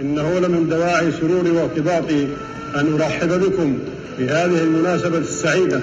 إنه لمن دواعي سروري وارتباطي أن أرحب بكم في هذه المناسبة السعيدة.